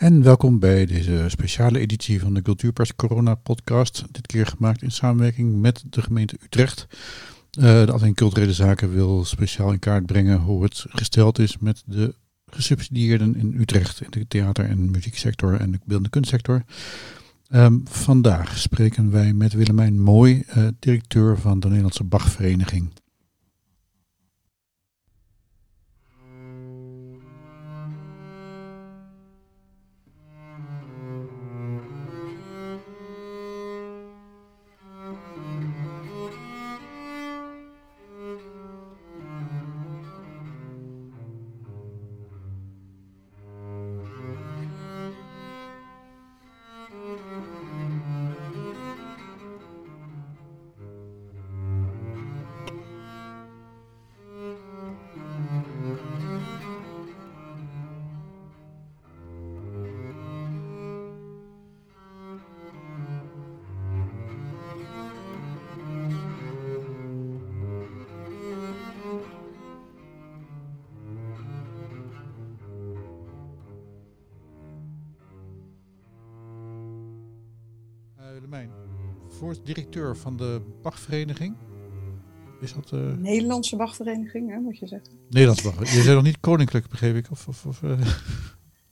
En welkom bij deze speciale editie van de Cultuurpers Corona podcast. Dit keer gemaakt in samenwerking met de gemeente Utrecht. Uh, de afdeling Culturele Zaken wil speciaal in kaart brengen hoe het gesteld is met de gesubsidieerden in Utrecht. In de theater- en muzieksector en de beeldende kunstsector. Um, vandaag spreken wij met Willemijn Mooi, uh, directeur van de Nederlandse Bachvereniging. Directeur van de Bachvereniging. Is dat... Uh... Nederlandse Bachvereniging, hè, moet je zeggen. Nederlandse Bachvereniging. Je zei nog niet koninklijk, begreep ik? Of, of, of uh...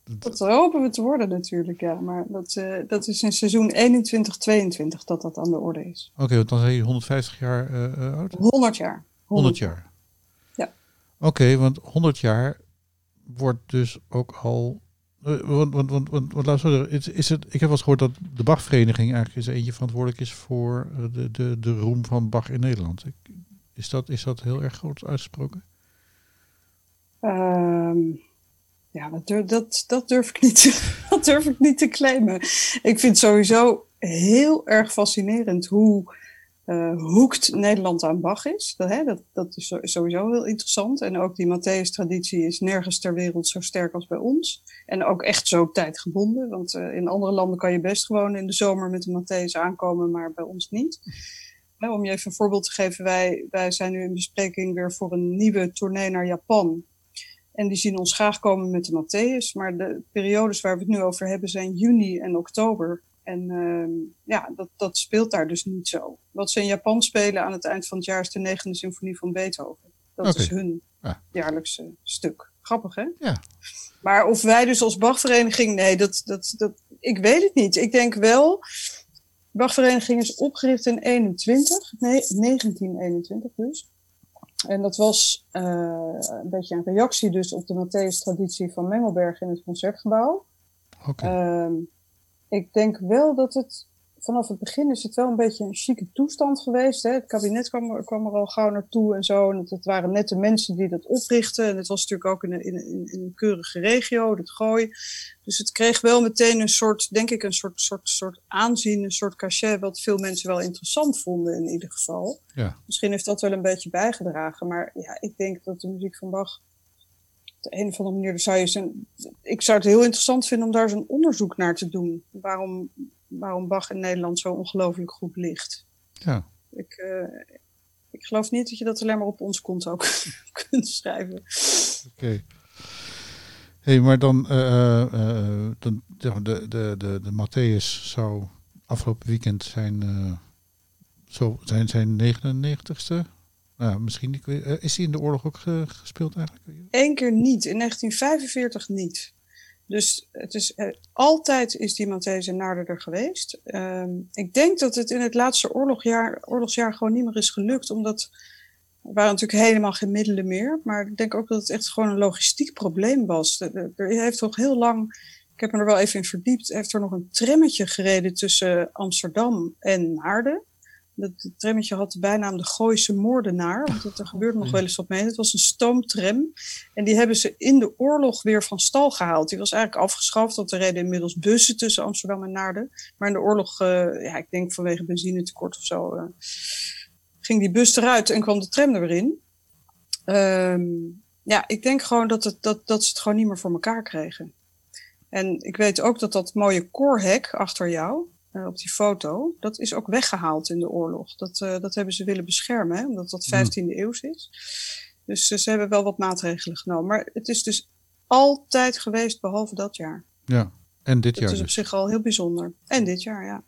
Dat hopen we te worden natuurlijk, ja. Maar dat, uh, dat is in seizoen 21-22 dat dat aan de orde is. Oké, okay, want dan zijn je 150 jaar oud? 100 jaar. 100, jaar. Ja. Oké, okay, want 100 jaar wordt dus ook al want, want, want, want, want zeggen, is, is het, ik heb wel eens gehoord dat de Bachvereniging eigenlijk is eentje verantwoordelijk is voor de, de, de roem van Bach in Nederland. Is dat, is dat heel erg groot uitgesproken? Um, ja, dat durf, dat, dat, durf ik niet te, dat durf ik niet te claimen. Ik vind sowieso heel erg fascinerend hoe uh, hoekt Nederland aan Bach is. Dat, hè, dat, dat is sowieso heel interessant. En ook die Matthäus-traditie is nergens ter wereld zo sterk als bij ons. En ook echt zo tijdgebonden. Want uh, in andere landen kan je best gewoon in de zomer met de Matthäus aankomen, maar bij ons niet. Om je even een voorbeeld te geven, wij, wij zijn nu in bespreking weer voor een nieuwe tournee naar Japan. En die zien ons graag komen met de Matthäus. Maar de periodes waar we het nu over hebben zijn juni en oktober. En uh, ja, dat, dat speelt daar dus niet zo. Wat ze in Japan spelen aan het eind van het jaar is de negende symfonie van Beethoven. Dat okay. is hun ja. jaarlijkse stuk. Grappig, hè? Ja. Maar of wij dus als Bachvereniging, nee, dat, dat, dat, ik weet het niet. Ik denk wel, de Bachvereniging is opgericht in 21, nee, 1921 dus. En dat was uh, een beetje een reactie dus op de Matthäus-traditie van Mengelberg in het Concertgebouw. Okay. Uh, ik denk wel dat het vanaf het begin is het wel een beetje een chique toestand geweest. Hè? Het kabinet kwam er, kwam er al gauw naartoe en zo. En het, het, waren net de mensen die dat oprichten. En het was natuurlijk ook in een, in, een keurige regio, het gooi. Dus het kreeg wel meteen een soort, denk ik, een soort, soort, soort aanzien, een soort cachet, wat veel mensen wel interessant vonden in ieder geval. Ja. Misschien heeft dat wel een beetje bijgedragen. Maar ja, ik denk dat de muziek van Bach de een of andere manier zou je zijn. Ik zou het heel interessant vinden om daar zo'n onderzoek naar te doen. Waarom, waarom Bach in Nederland zo ongelooflijk goed ligt. Ja. Ik, uh, ik geloof niet dat je dat alleen maar op ons konto kunt schrijven. Oké. Okay. hey, maar dan, uh, uh, de, de, de, de, de Matthäus zou afgelopen weekend zijn, zo, zijn, zijn 99ste nou, misschien niet. Is hij in de oorlog ook gespeeld eigenlijk? Eén keer niet. In 1945 niet. Dus het is, uh, altijd is die Matthäus in Naarden er geweest. Uh, ik denk dat het in het laatste oorlogjaar, oorlogsjaar gewoon niet meer is gelukt. Omdat er waren natuurlijk helemaal geen middelen meer. Maar ik denk ook dat het echt gewoon een logistiek probleem was. Er heeft toch heel lang, ik heb me er wel even in verdiept, heeft er nog een trammetje gereden tussen Amsterdam en Naarden. Dat trammetje had de bijnaam de Gooise moordenaar, want er gebeurde nog wel eens wat mee. Het was een stoomtram en die hebben ze in de oorlog weer van stal gehaald. Die was eigenlijk afgeschaft, want er reden inmiddels bussen tussen Amsterdam en Naarden. Maar in de oorlog, uh, ja, ik denk vanwege benzinetekort of zo, uh, ging die bus eruit en kwam de tram er weer in. Um, ja, ik denk gewoon dat, het, dat, dat ze het gewoon niet meer voor elkaar kregen. En ik weet ook dat dat mooie koorhek achter jou, uh, op die foto, dat is ook weggehaald in de oorlog. Dat, uh, dat hebben ze willen beschermen, hè, omdat dat 15e mm. eeuws is. Dus uh, ze hebben wel wat maatregelen genomen. Maar het is dus altijd geweest, behalve dat jaar. Ja. En dit jaar Dat is op dus. zich al heel bijzonder. En dit jaar, ja.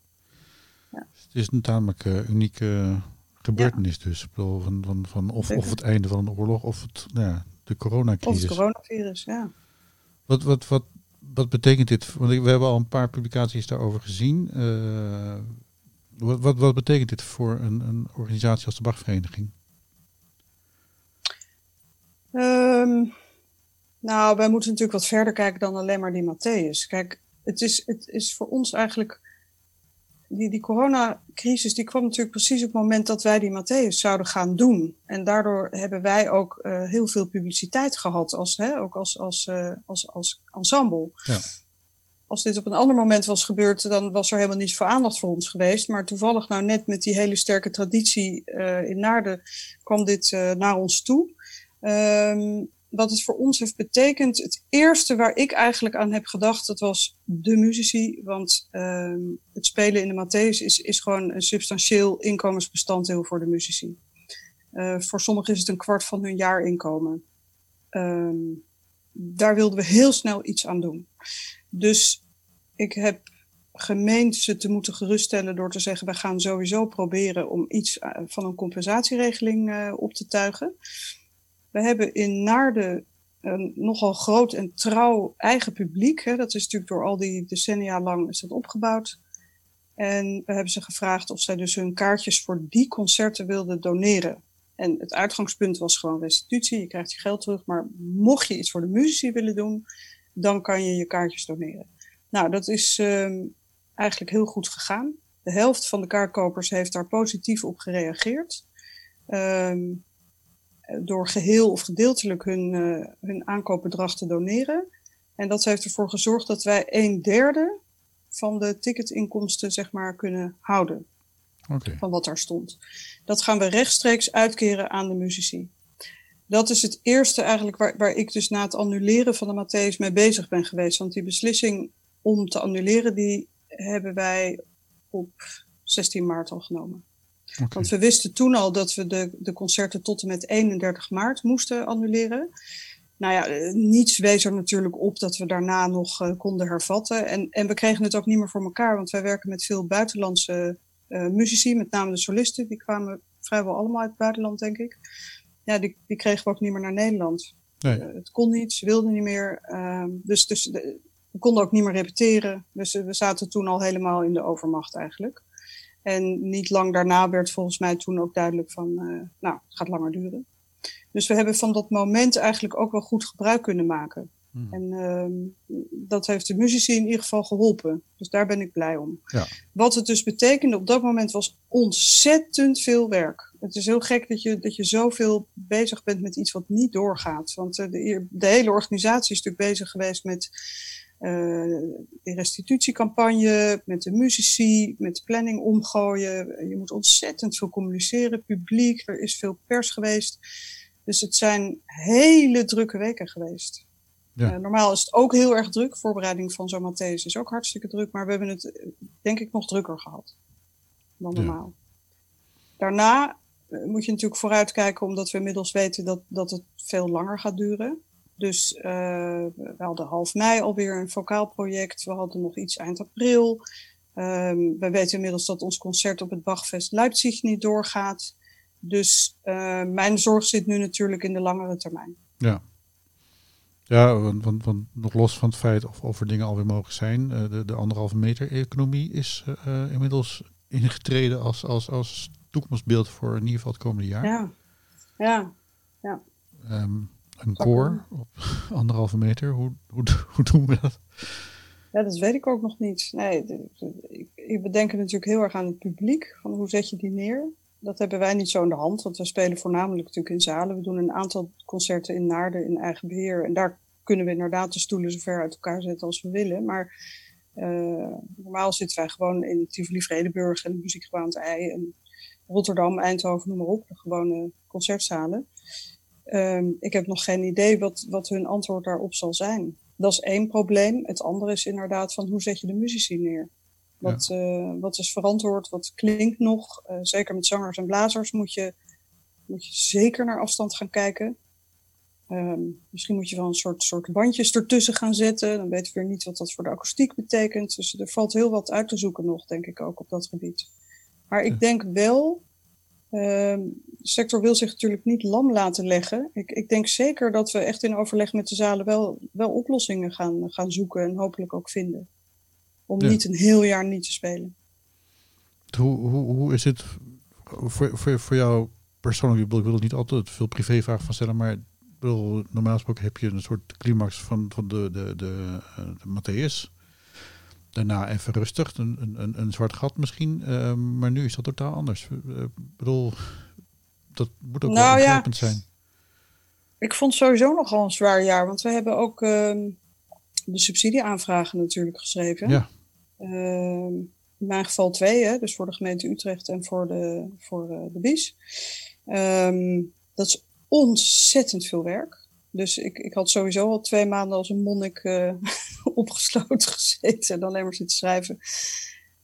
Het is een tamelijk eh, unieke gebeurtenis dus. Van, van, van of, Zeker. of het einde van een oorlog of het, nou ja, de Of coronacrisis. het coronavirus, ja. Wat, wat, wat, wat betekent dit? Want we hebben al een paar publicaties daarover gezien. Eh, wat, wat, wat betekent dit voor een, een organisatie als de Bachvereniging? Ehm, nou, wij moeten natuurlijk wat verder kijken dan alleen maar die Matthäus. Kijk, het is, het is voor ons eigenlijk. Die, die coronacrisis die kwam natuurlijk precies op het moment dat wij die Matthäus zouden gaan doen. En daardoor hebben wij ook eh, heel veel publiciteit gehad, als, hè, ook als, als, eh, als, als ensemble. Ja. Als dit op een ander moment was gebeurd, dan was er helemaal niet voor aandacht voor ons geweest. Maar toevallig nou net met die hele sterke traditie eh, in Naarden kwam dit naar ons toe. Ehm, wat het voor ons heeft betekend, het eerste waar ik eigenlijk aan heb gedacht, dat was de muzici. Want ehm, het spelen in de Matthäus is, is gewoon een substantieel inkomensbestanddeel voor de muzici. Eh, voor sommigen is het een kwart van hun jaarinkomen. Ehm, daar wilden we heel snel iets aan doen. Dus ik heb gemeend ze te moeten geruststellen door te zeggen: we gaan sowieso proberen om iets eh, van een compensatieregeling eh, op te tuigen. We hebben in Naarden een nogal groot en trouw eigen publiek. Hè. Dat is natuurlijk door al die decennia lang is dat opgebouwd. En we hebben ze gevraagd of zij dus hun kaartjes voor die concerten wilden doneren. En het uitgangspunt was gewoon restitutie, je krijgt je geld terug. Maar mocht je iets voor de muzici willen doen, dan kan je je kaartjes doneren. Nou, dat is ehm, eigenlijk heel goed gegaan. De helft van de kaartkopers heeft daar positief op gereageerd. Ehm, door geheel of gedeeltelijk hun, eh, hun aankoopbedrag te doneren. En dat heeft ervoor gezorgd dat wij een derde van de ticketinkomsten zeg maar, kunnen houden van wat daar stond. Dat gaan we rechtstreeks uitkeren aan de muzici. Dat is het eerste eigenlijk waar, waar ik dus na het annuleren van de Matthäus mee bezig ben geweest. Want die beslissing om te annuleren, die hebben wij op 16 maart al genomen. Want we wisten toen al dat we de, de concerten tot en met 31 maart moesten annuleren. Nou ja, eh, niets wees er natuurlijk op dat we daarna nog eh, konden hervatten. En, en we kregen het ook niet meer voor elkaar, want wij werken met veel buitenlandse eh muzici, met name de solisten. Die kwamen vrijwel allemaal uit het buitenland, denk ik. Ja, die, die kregen we ook niet meer naar Nederland. Nee. Het kon niet, ze wilden niet meer. Ehm, dus dus de- we konden ook niet meer repeteren. Dus we zaten toen al helemaal in de overmacht eigenlijk. En niet lang daarna werd volgens mij toen ook duidelijk van, eh, nou, het gaat langer duren. Dus we hebben van dat moment eigenlijk ook wel goed gebruik kunnen maken. Hmm. En ehm, dat heeft de muzici in ieder geval geholpen. Dus daar ben ik blij om. Ja. Wat het dus betekende op dat moment was ontzettend veel werk. Het is heel gek dat je, dat je zoveel bezig bent met iets wat niet doorgaat. Want eh, de, de hele organisatie is natuurlijk bezig geweest met de restitutiecampagne, met de muzici, met de planning omgooien. Je moet ontzettend veel communiceren, publiek, er is veel pers geweest. Dus het zijn hele drukke weken geweest. Ja. Eh, normaal is het ook heel erg druk. Voorbereiding van zo'n Matthäus is ook hartstikke druk. Maar we hebben het, eh, denk ik, nog drukker gehad dan Ja. normaal. Daarna eh, moet je natuurlijk vooruitkijken, omdat we inmiddels weten dat, dat het veel langer gaat duren. Dus eh, we hadden half mei alweer een vocaal project. We hadden nog iets eind april. Ehm, we weten inmiddels dat ons concert op het Bachfest Leipzig niet doorgaat. Dus eh, mijn zorg zit nu natuurlijk in de langere termijn. Ja. Ja, want, want, want nog los van het feit of, of er dingen alweer mogen zijn, eh, de, de anderhalve meter economie is inmiddels ingetreden als, als, als toekomstbeeld voor in ieder geval het komende jaar. Ja, ja. Ehm, een koor op anderhalve meter, hoe, hoe, hoe doen we dat? Ja, dat weet ik ook nog niet. Nee, de- de- ik, ik bedenk natuurlijk heel erg aan het publiek. Van hoe zet je die neer? Dat hebben wij niet zo in de hand, want we spelen voornamelijk natuurlijk in zalen. We doen een aantal concerten in Naarden in eigen beheer. En daar kunnen we inderdaad de stoelen zo ver uit elkaar zetten als we willen. Maar eh, normaal zitten wij gewoon in Tivoli Vredenburg en Muziekgebouw aan het IJ en Rotterdam, Eindhoven, noem maar op. De gewone concertzalen. Ehm, ik heb nog geen idee wat, wat hun antwoord daarop zal zijn. Dat is één probleem. Het andere is inderdaad van hoe zet je de muzici neer? Wat, eh, wat is verantwoord? Wat klinkt nog? Eh, zeker met zangers en blazers moet je, moet je zeker naar afstand gaan kijken. Ehm, misschien moet je wel een soort, soort bandjes ertussen gaan zetten. Dan weten we weer niet wat dat voor de akoestiek betekent. Dus er valt heel wat uit te zoeken nog, denk ik ook, op dat gebied. Maar ik denk wel, de sector wil zich natuurlijk niet lam laten leggen. Ik, ik denk zeker dat we echt in overleg met de zalen wel, wel oplossingen gaan, gaan zoeken en hopelijk ook vinden. Om niet een heel jaar niet te spelen. Hoe, hoe, hoe is het voor, voor, voor jou persoonlijk? Ik wil er niet altijd veel privévragen van stellen, maar bedoel, normaal gesproken heb je een soort climax van, van de, de, de, eh, de Matthäus. Daarna even rustig, een, een, een zwart gat misschien. Uh, maar nu is dat totaal anders. Uh, bedoel, dat moet ook nou, wel ja. zijn. Ik vond sowieso nogal een zwaar jaar. Want we hebben ook uh, de subsidieaanvragen natuurlijk geschreven. Ja. Ehm, in mijn geval twee, hè, dus voor de gemeente Utrecht en voor de, voor, de BIS. Ehm, dat is ontzettend veel werk. Dus ik, ik had sowieso al twee maanden als een monnik uh, opgesloten gezeten en alleen maar zitten schrijven.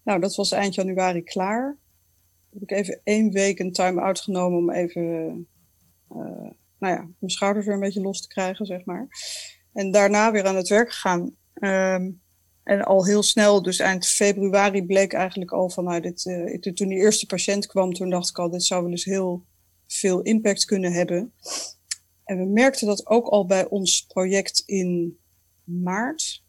Nou, dat was eind januari klaar. Heb ik even één week een time-out genomen om even, uh, nou ja, mijn schouders weer een beetje los te krijgen, zeg maar. En daarna weer aan het werk gegaan. Um, en al heel snel, dus eind februari, bleek eigenlijk al van, nou, uh, toen die eerste patiënt kwam, toen dacht ik al, dit zou wel eens heel veel impact kunnen hebben. En we merkten dat ook al bij ons project in maart.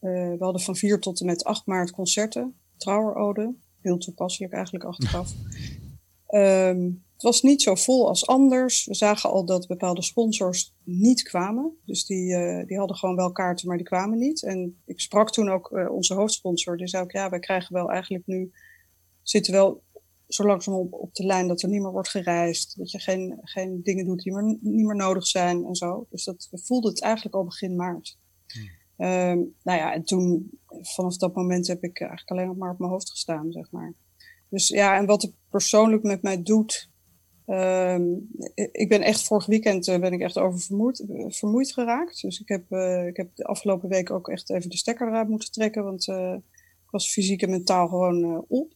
Uh, we hadden van 4 tot en met 8 maart concerten, trouwerode. Heel toepasselijk eigenlijk achteraf. um, het was niet zo vol als anders. We zagen al dat bepaalde sponsors niet kwamen. Dus die, uh, die hadden gewoon wel kaarten, maar die kwamen niet. En ik sprak toen ook uh, onze hoofdsponsor. Die zei ook, ja, wij krijgen wel eigenlijk nu... zitten wel zo langzaam op, op de lijn dat er niet meer wordt gereisd. Dat je geen, geen dingen doet die meer, niet meer nodig zijn en zo. Dus dat, we voelden het eigenlijk al begin maart. Um, nou ja, en toen, vanaf dat moment heb ik eigenlijk alleen nog maar op mijn hoofd gestaan, zeg maar. Dus ja, en wat het persoonlijk met mij doet. Um, ik ben echt vorig weekend uh, ben ik echt over vermoeid, vermoeid geraakt. Dus ik heb, uh, ik heb de afgelopen week ook echt even de stekker eruit moeten trekken. Want ik was fysiek en mentaal gewoon op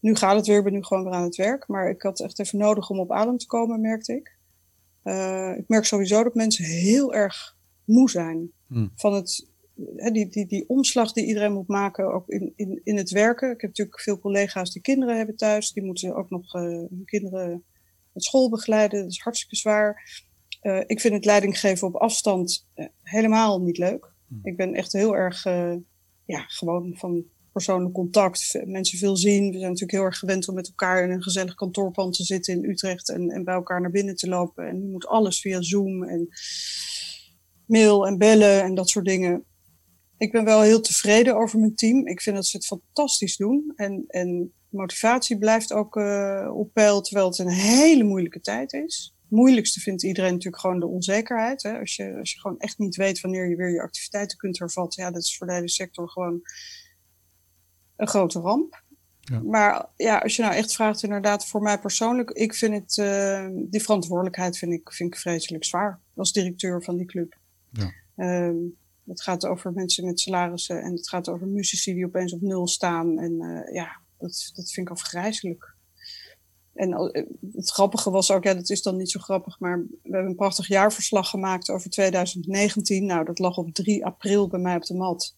nu gaat het weer, ik ben nu gewoon weer aan het werk. Maar ik had echt even nodig om op adem te komen, merkte ik. Ik merk sowieso dat mensen heel erg moe zijn. Hmm. Van het, die, die, die omslag die iedereen moet maken, ook in, in, in het werken. Ik heb natuurlijk veel collega's die kinderen hebben thuis. Die moeten ook nog uh, hun kinderen met school begeleiden. Dat is hartstikke zwaar. Uh, ik vind het leidinggeven op afstand helemaal niet leuk. Hmm. Ik ben echt heel erg, ja, gewoon van persoonlijk contact, mensen veel zien. We zijn natuurlijk heel erg gewend om met elkaar in een gezellig kantoorpand te zitten in Utrecht en, en bij elkaar naar binnen te lopen. En nu moet alles via Zoom en mail en bellen en dat soort dingen. Ik ben wel heel tevreden over mijn team. Ik vind dat ze het fantastisch doen. En, en motivatie blijft ook uh, op peil, terwijl het een hele moeilijke tijd is. Het moeilijkste vindt iedereen natuurlijk gewoon de onzekerheid. Hè? Als, je, als je gewoon echt niet weet wanneer je weer je activiteiten kunt hervatten. Ja, dat is voor de hele sector gewoon een grote ramp. Ja. Maar ja, als je nou echt vraagt, inderdaad, voor mij persoonlijk, ik vind het, uh, die verantwoordelijkheid vind ik, vind ik vreselijk zwaar als directeur van die club. Ja. Um, het gaat over mensen met salarissen en het gaat over muzici die opeens op nul staan. En uh, ja, dat, dat vind ik afgrijzelijk. En uh, het grappige was ook, ja, dat is dan niet zo grappig, maar we hebben een prachtig jaarverslag gemaakt over 2019. Nou, dat lag op 3 april bij mij op de mat.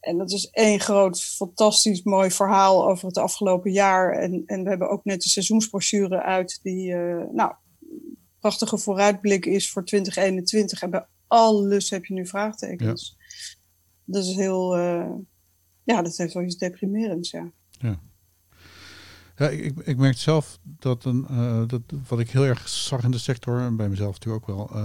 En dat is één groot, fantastisch mooi verhaal over het afgelopen jaar. En, en we hebben ook net de seizoensbrochure uit, die, uh, nou, prachtige vooruitblik is voor 2021. En bij alles heb je nu vraagtekens. Ja. Dat is heel, uh, ja, dat heeft wel iets deprimerends, ja. Ja. Ja, ik, ik merk zelf dat, een, uh, dat wat ik heel erg zag in de sector, en bij mezelf natuurlijk ook wel,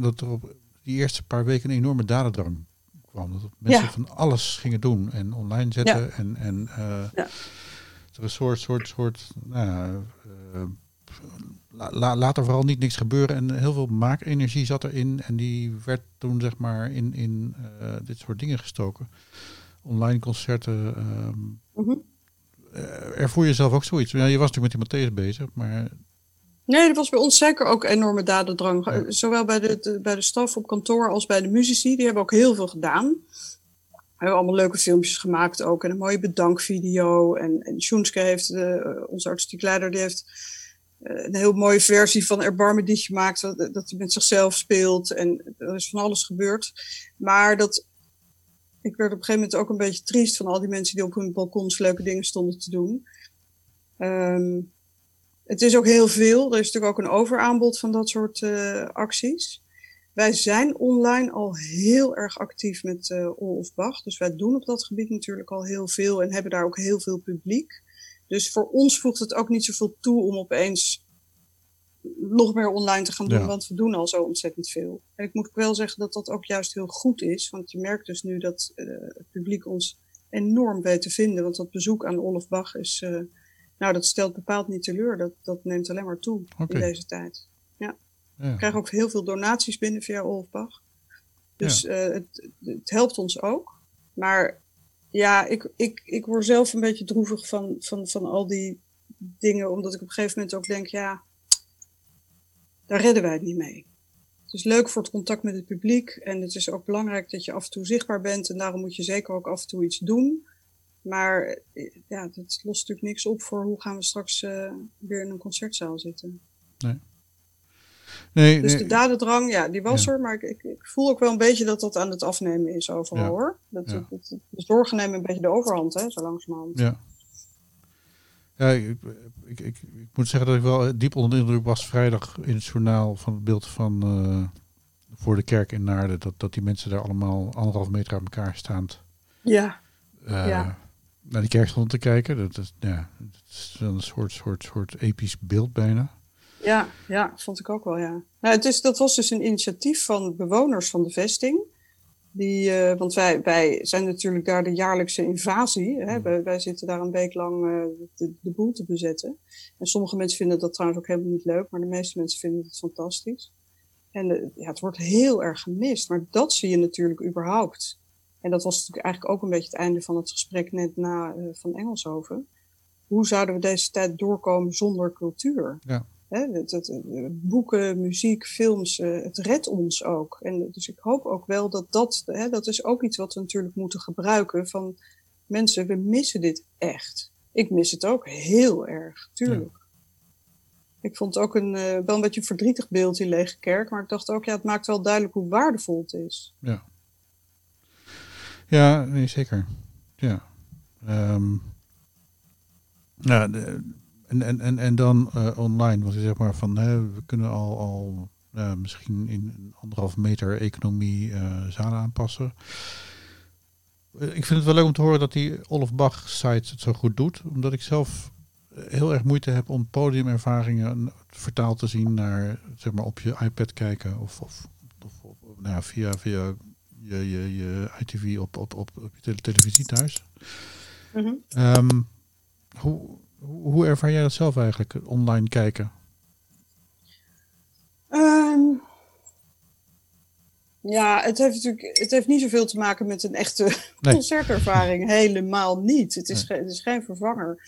dat er op die eerste paar weken een enorme dadendrang kwam. Dat mensen van alles gingen doen en online zetten. En, en ja. er een soort, soort, soort, nou, la, laat er vooral niet niks gebeuren. En heel veel maakenergie zat erin. En die werd toen zeg maar in, in uh, dit soort dingen gestoken. Online concerten. Um, mm -hmm. ervoer je zelf ook zoiets? Ja, je was natuurlijk met die Matthäus bezig, maar Nee, er was bij ons zeker ook enorme dadendrang. Zowel bij de, bij de staf op kantoor als bij de muzici. Die hebben ook heel veel gedaan. We hebben allemaal leuke filmpjes gemaakt ook. En een mooie bedankvideo. En, en heeft, de, onze artistiek leider, die heeft een heel mooie versie van Erbarmen die gemaakt, dat, dat hij met zichzelf speelt en er is van alles gebeurd. Maar dat, ik werd op een gegeven moment ook een beetje triest van al die mensen die op hun balkons leuke dingen stonden te doen. Ehm, het is ook heel veel. Er is natuurlijk ook een overaanbod van dat soort uh, acties. Wij zijn online al heel erg actief met uh, Bach. Dus wij doen op dat gebied natuurlijk al heel veel en hebben daar ook heel veel publiek. Dus voor ons voegt het ook niet zoveel toe om opeens nog meer online te gaan doen, want we doen al zo ontzettend veel. En ik moet wel zeggen dat dat ook juist heel goed is, want je merkt dus nu dat uh, het publiek ons enorm weet te vinden. Want dat bezoek aan Olof Bach is, uh, nou dat stelt bepaald niet teleur, dat, dat neemt alleen maar toe okay. in deze tijd. Ja. ja. We krijgen ook heel veel donaties binnen via Olof Bach. Dus ja. uh, het, het helpt ons ook. Maar ja, ik, ik, ik word zelf een beetje droevig van, van, van al die dingen, omdat ik op een gegeven moment ook denk, ja, daar redden wij het niet mee. Het is leuk voor het contact met het publiek en het is ook belangrijk dat je af en toe zichtbaar bent en daarom moet je zeker ook af en toe iets doen. Maar ja, dat lost natuurlijk niks op voor hoe gaan we straks uh, weer in een concertzaal zitten. Nee. Nee, dus de dadendrang, ja, die was er, maar ik, ik, ik, voel ook wel een beetje dat dat aan het afnemen is overal ja. hoor. Dat, ja. dat, dat, dus doorgenemen een beetje de overhand, hè, zo langzamerhand. Ja. Ja, ik, ik, ik, ik, moet zeggen dat ik wel diep onder de indruk was vrijdag in het journaal van het beeld van uh, voor de kerk in Naarden. Dat, dat die mensen daar allemaal anderhalf meter uit elkaar staand ja. Uh, ja. naar die kerk stonden te kijken. Dat, is ja, dat is een soort, soort, soort episch beeld bijna. Ja, ja, vond ik ook wel, ja. Nou, het is, dat was dus een initiatief van bewoners van de vesting. Die, uh, want wij, wij zijn natuurlijk daar de jaarlijkse invasie. Hè? Wij, wij, zitten daar een week lang uh, de, de, boel te bezetten. En sommige mensen vinden dat trouwens ook helemaal niet leuk, maar de meeste mensen vinden het fantastisch. En uh, ja, het wordt heel erg gemist, maar dat zie je natuurlijk überhaupt. En dat was natuurlijk eigenlijk ook een beetje het einde van het gesprek net na van Engelshoven. Hoe zouden we deze tijd doorkomen zonder cultuur? Ja. Hè, het, het, boeken, muziek, films, uh, het redt ons ook. En dus ik hoop ook wel dat dat, hè, dat is ook iets wat we natuurlijk moeten gebruiken van mensen, we missen dit echt. Ik mis het ook heel erg, tuurlijk. Ja. Ik vond het ook een, uh, wel een beetje een verdrietig beeld in Lege Kerk, maar ik dacht ook, ja, het maakt wel duidelijk hoe waardevol het is. Ja, ja nee, zeker. Ja. Um, nou, de, en, en, en, en dan uh, online, want je zeg maar van hè, we kunnen al, al uh, misschien in anderhalf meter economie uh, zalen aanpassen. Ik vind het wel leuk om te horen dat die Olaf Bach site het zo goed doet, omdat ik zelf heel erg moeite heb om podiumervaringen vertaald te zien naar zeg maar op je iPad kijken of, of, of, of nou ja, via, via je, je, je ITV op, op, op, op je televisie thuis. Mm -hmm. um, hoe, hoe ervaar jij dat zelf eigenlijk, online kijken? Um, ja, het heeft natuurlijk het heeft niet zoveel te maken met een echte nee. concertervaring. Helemaal niet. Het is, nee. het is geen vervanger.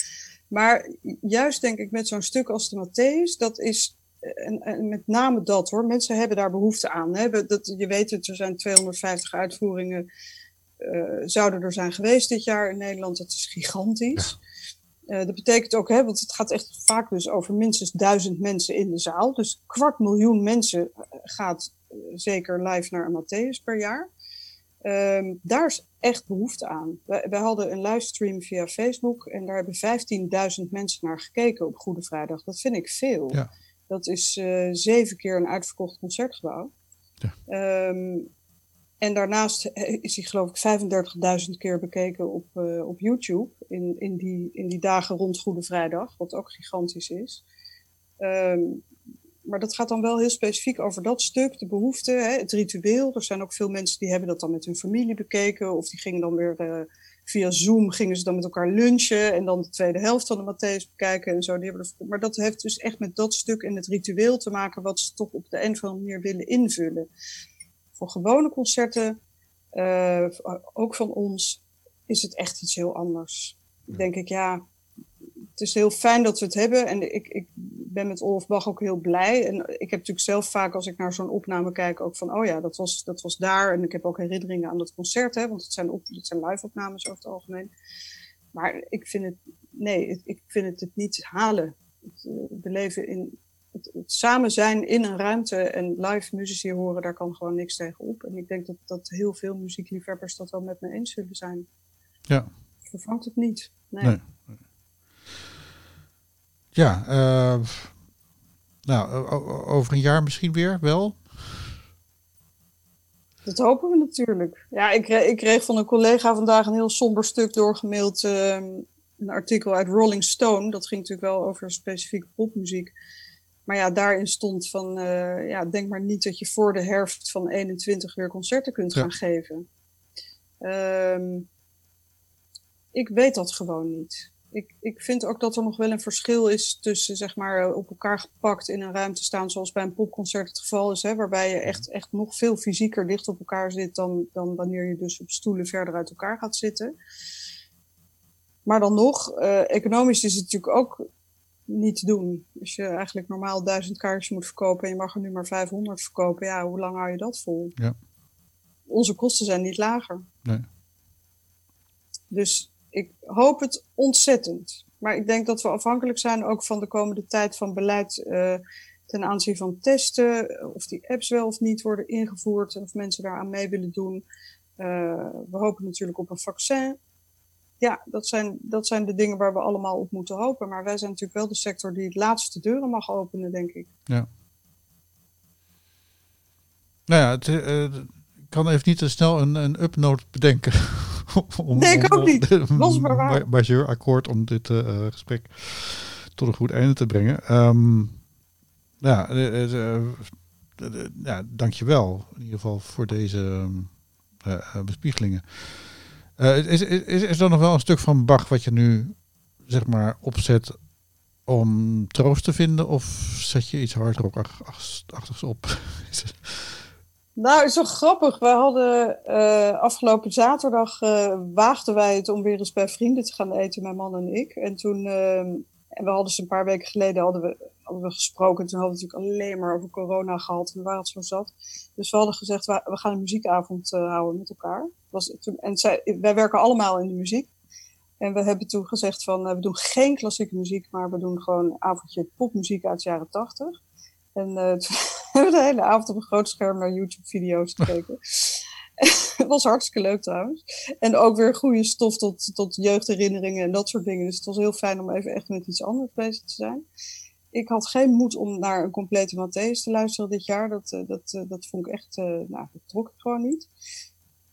Maar juist denk ik met zo'n stuk als de Matthäus, dat is en, en, met name dat hoor. Mensen hebben daar behoefte aan. Hè. Dat, je weet het, er zijn 250 uitvoeringen. Uh, zouden er zijn geweest dit jaar in Nederland. Dat is gigantisch. Uh, dat betekent ook, hè, want het gaat echt vaak dus over minstens duizend mensen in de zaal. Dus kwart miljoen mensen gaat uh, zeker live naar een Matthäus per jaar. Um, daar is echt behoefte aan. We, we, hadden een livestream via Facebook en daar hebben 15.000 mensen naar gekeken op Goede Vrijdag. Dat vind ik veel. Ja. Dat is uh, zeven keer een uitverkocht concertgebouw. Ja. Um, en daarnaast is hij geloof ik 35.000 keer bekeken op, uh, op YouTube in, in, die, in die dagen rond Goede Vrijdag, wat ook gigantisch is. Um, maar dat gaat dan wel heel specifiek over dat stuk, de behoefte, hè, het ritueel. Er zijn ook veel mensen die hebben dat dan met hun familie bekeken, of die gingen dan weer uh, via Zoom, gingen ze dan met elkaar lunchen en dan de tweede helft van de Matthäus bekijken en zo. Die hebben maar dat heeft dus echt met dat stuk en het ritueel te maken, wat ze toch op de een of andere manier willen invullen voor gewone concerten, uh, ook van ons, is het echt iets heel anders. Denk ik, ja, het is heel fijn dat we het hebben. En ik, ik ben met Olaf Bach ook heel blij. En ik heb natuurlijk zelf vaak, als ik naar zo'n opname kijk, ook van, oh ja, dat was, dat was daar. En ik heb ook herinneringen aan dat concert, hè, want het zijn, op, het zijn live-opnames over het algemeen. Maar ik vind het, nee, ik vind het het niet halen. het beleven in het, het, samen zijn in een ruimte en live muzici horen, daar kan gewoon niks tegen op. En ik denk dat, dat heel veel muziekliefhebbers dat wel met me eens zullen zijn. Ja. Vervangt het niet. Nee. nee. Ja, uh, nou, over een jaar misschien weer wel. Dat hopen we natuurlijk. Ja, ik, ik kreeg van een collega vandaag een heel somber stuk doorgemaild. Uh, een artikel uit Rolling Stone. Dat ging natuurlijk wel over specifieke popmuziek. Maar ja, daarin stond van, uh, ja, denk maar niet dat je voor de herfst van 21 weer concerten kunt gaan geven. Um, ik weet dat gewoon niet ik, ik vind ook dat er nog wel een verschil is tussen zeg maar op elkaar gepakt in een ruimte staan, zoals bij een popconcert het geval is, hè, waarbij je echt, echt nog veel fysieker dicht op elkaar zit dan, dan wanneer je dus op stoelen verder uit elkaar gaat zitten. Maar dan nog, uh, economisch is het natuurlijk ook niet te doen. Als je eigenlijk normaal duizend kaartjes moet verkopen en je mag er nu maar 500 verkopen, ja, hoe lang hou je dat vol? Ja. Onze kosten zijn niet lager. Nee. Dus ik hoop het ontzettend. Maar ik denk dat we afhankelijk zijn ook van de komende tijd van beleid uh, ten aanzien van testen. Of die apps wel of niet worden ingevoerd en of mensen daaraan mee willen doen. Uh, we hopen natuurlijk op een vaccin. Ja, dat zijn, dat zijn de dingen waar we allemaal op moeten hopen. Maar wij zijn natuurlijk wel de sector die het laatste deuren mag openen, denk ik. Ja. Nou ja, het, uh, ik kan even niet te snel een, een upnote bedenken. om, nee, ik ook niet. Losbaar waar. Majour-akkoord om dit uh, gesprek tot een goed einde te brengen. Um, ja, uh, uh, ja, dankjewel in ieder geval voor deze bespiegelingen. Is, is, is er nog wel een stuk van Bach wat je nu zeg maar opzet om troost te vinden? Of zet je iets hardrockachtigs op? Nou, is zo grappig. We hadden uh, afgelopen zaterdag uh, waagden wij het om weer eens bij vrienden te gaan eten, mijn man en ik. En toen, uh, en we hadden ze een paar weken geleden hadden we, hadden we gesproken. Toen hadden we natuurlijk alleen maar over corona gehad en waar het zo zat. Dus we hadden gezegd, we, gaan een muziekavond uh, houden met elkaar. Was toen, en zij, wij werken allemaal in de muziek. En we hebben toen gezegd van, we doen geen klassieke muziek, maar we doen gewoon een avondje popmuziek uit de jaren tachtig. En uh, toen hebben we de hele avond op een groot scherm naar YouTube-video's gekeken. het was hartstikke leuk trouwens. En ook weer goede stof tot, tot jeugdherinneringen en dat soort dingen. Dus het was heel fijn om even echt met iets anders bezig te zijn. Ik had geen moed om naar een complete Matthäus te luisteren dit jaar. Dat, uh, dat, uh, dat vond ik echt, nou, dat trok ik gewoon niet.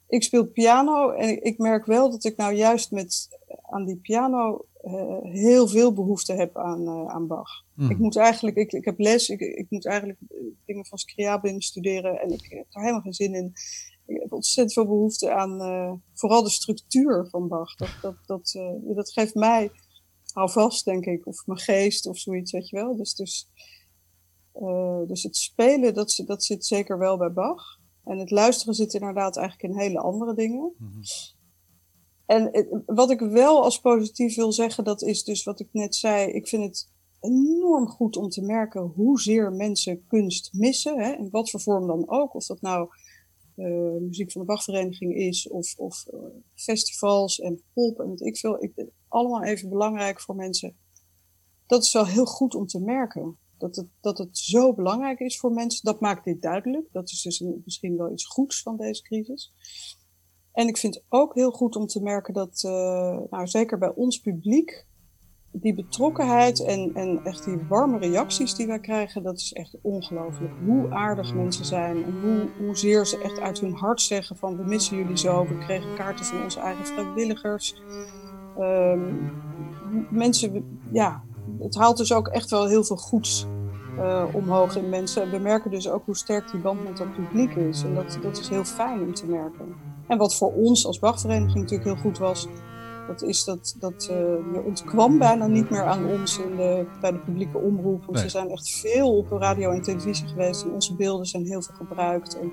Ik speel piano en ik merk wel dat ik nou juist met aan die piano uh, heel veel behoefte heb aan, uh, aan Bach. Mm. Ik moet eigenlijk, ik, ik heb les, ik, ik moet eigenlijk dingen van Scriabin studeren en ik heb er helemaal geen zin in. Ik heb ontzettend veel behoefte aan uh, vooral de structuur van Bach. Dat, dat, dat, dat geeft mij vast denk ik, of mijn geest of zoiets, weet je wel. Dus, dus, dus het spelen, dat, dat zit zeker wel bij Bach. En het luisteren zit inderdaad eigenlijk in hele andere dingen. Mm -hmm. En wat ik wel als positief wil zeggen, dat is dus wat ik net zei. Ik vind het enorm goed om te merken hoezeer mensen kunst missen. Hè, in wat voor vorm dan ook. Of dat nou uh, muziek van de Bachvereniging is, of, of uh, festivals en pop en wat ik veel. Ik, allemaal even belangrijk voor mensen. Dat is wel heel goed om te merken. Dat het, dat het zo belangrijk is voor mensen. Dat maakt dit duidelijk. Dat is dus misschien wel iets goeds van deze crisis. En ik vind ook heel goed om te merken dat, uh, nou zeker bij ons publiek, die betrokkenheid en, en echt die warme reacties die wij krijgen, dat is echt ongelooflijk. Hoe aardig mensen zijn en hoe, hoezeer ze echt uit hun hart zeggen van we missen jullie zo. We kregen kaarten van onze eigen vrijwilligers. Um, mensen, ja, het haalt dus ook echt wel heel veel goeds uh, omhoog in mensen. En we merken dus ook hoe sterk die band met dat publiek is. En dat, dat is heel fijn om te merken. En wat voor ons als Bachvereniging natuurlijk heel goed was, dat is dat, dat uh, je ontkwam bijna niet meer aan ons in de, bij de publieke omroep. Want nee. ze zijn echt veel op radio en televisie geweest en onze beelden zijn heel veel gebruikt. En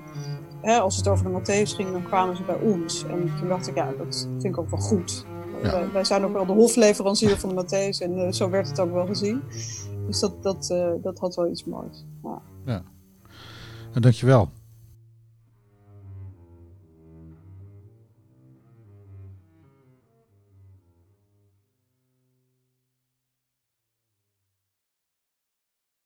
hè, als het over de Matthäus ging, dan kwamen ze bij ons. En toen dacht ik, ja, dat vind ik ook wel goed. Ja. Wij, wij, zijn ook wel de hofleverancier van de Matthäus en uh, zo werd het ook wel gezien. Dus dat, dat, uh, dat had wel iets moois. Ja. ja. En dankjewel.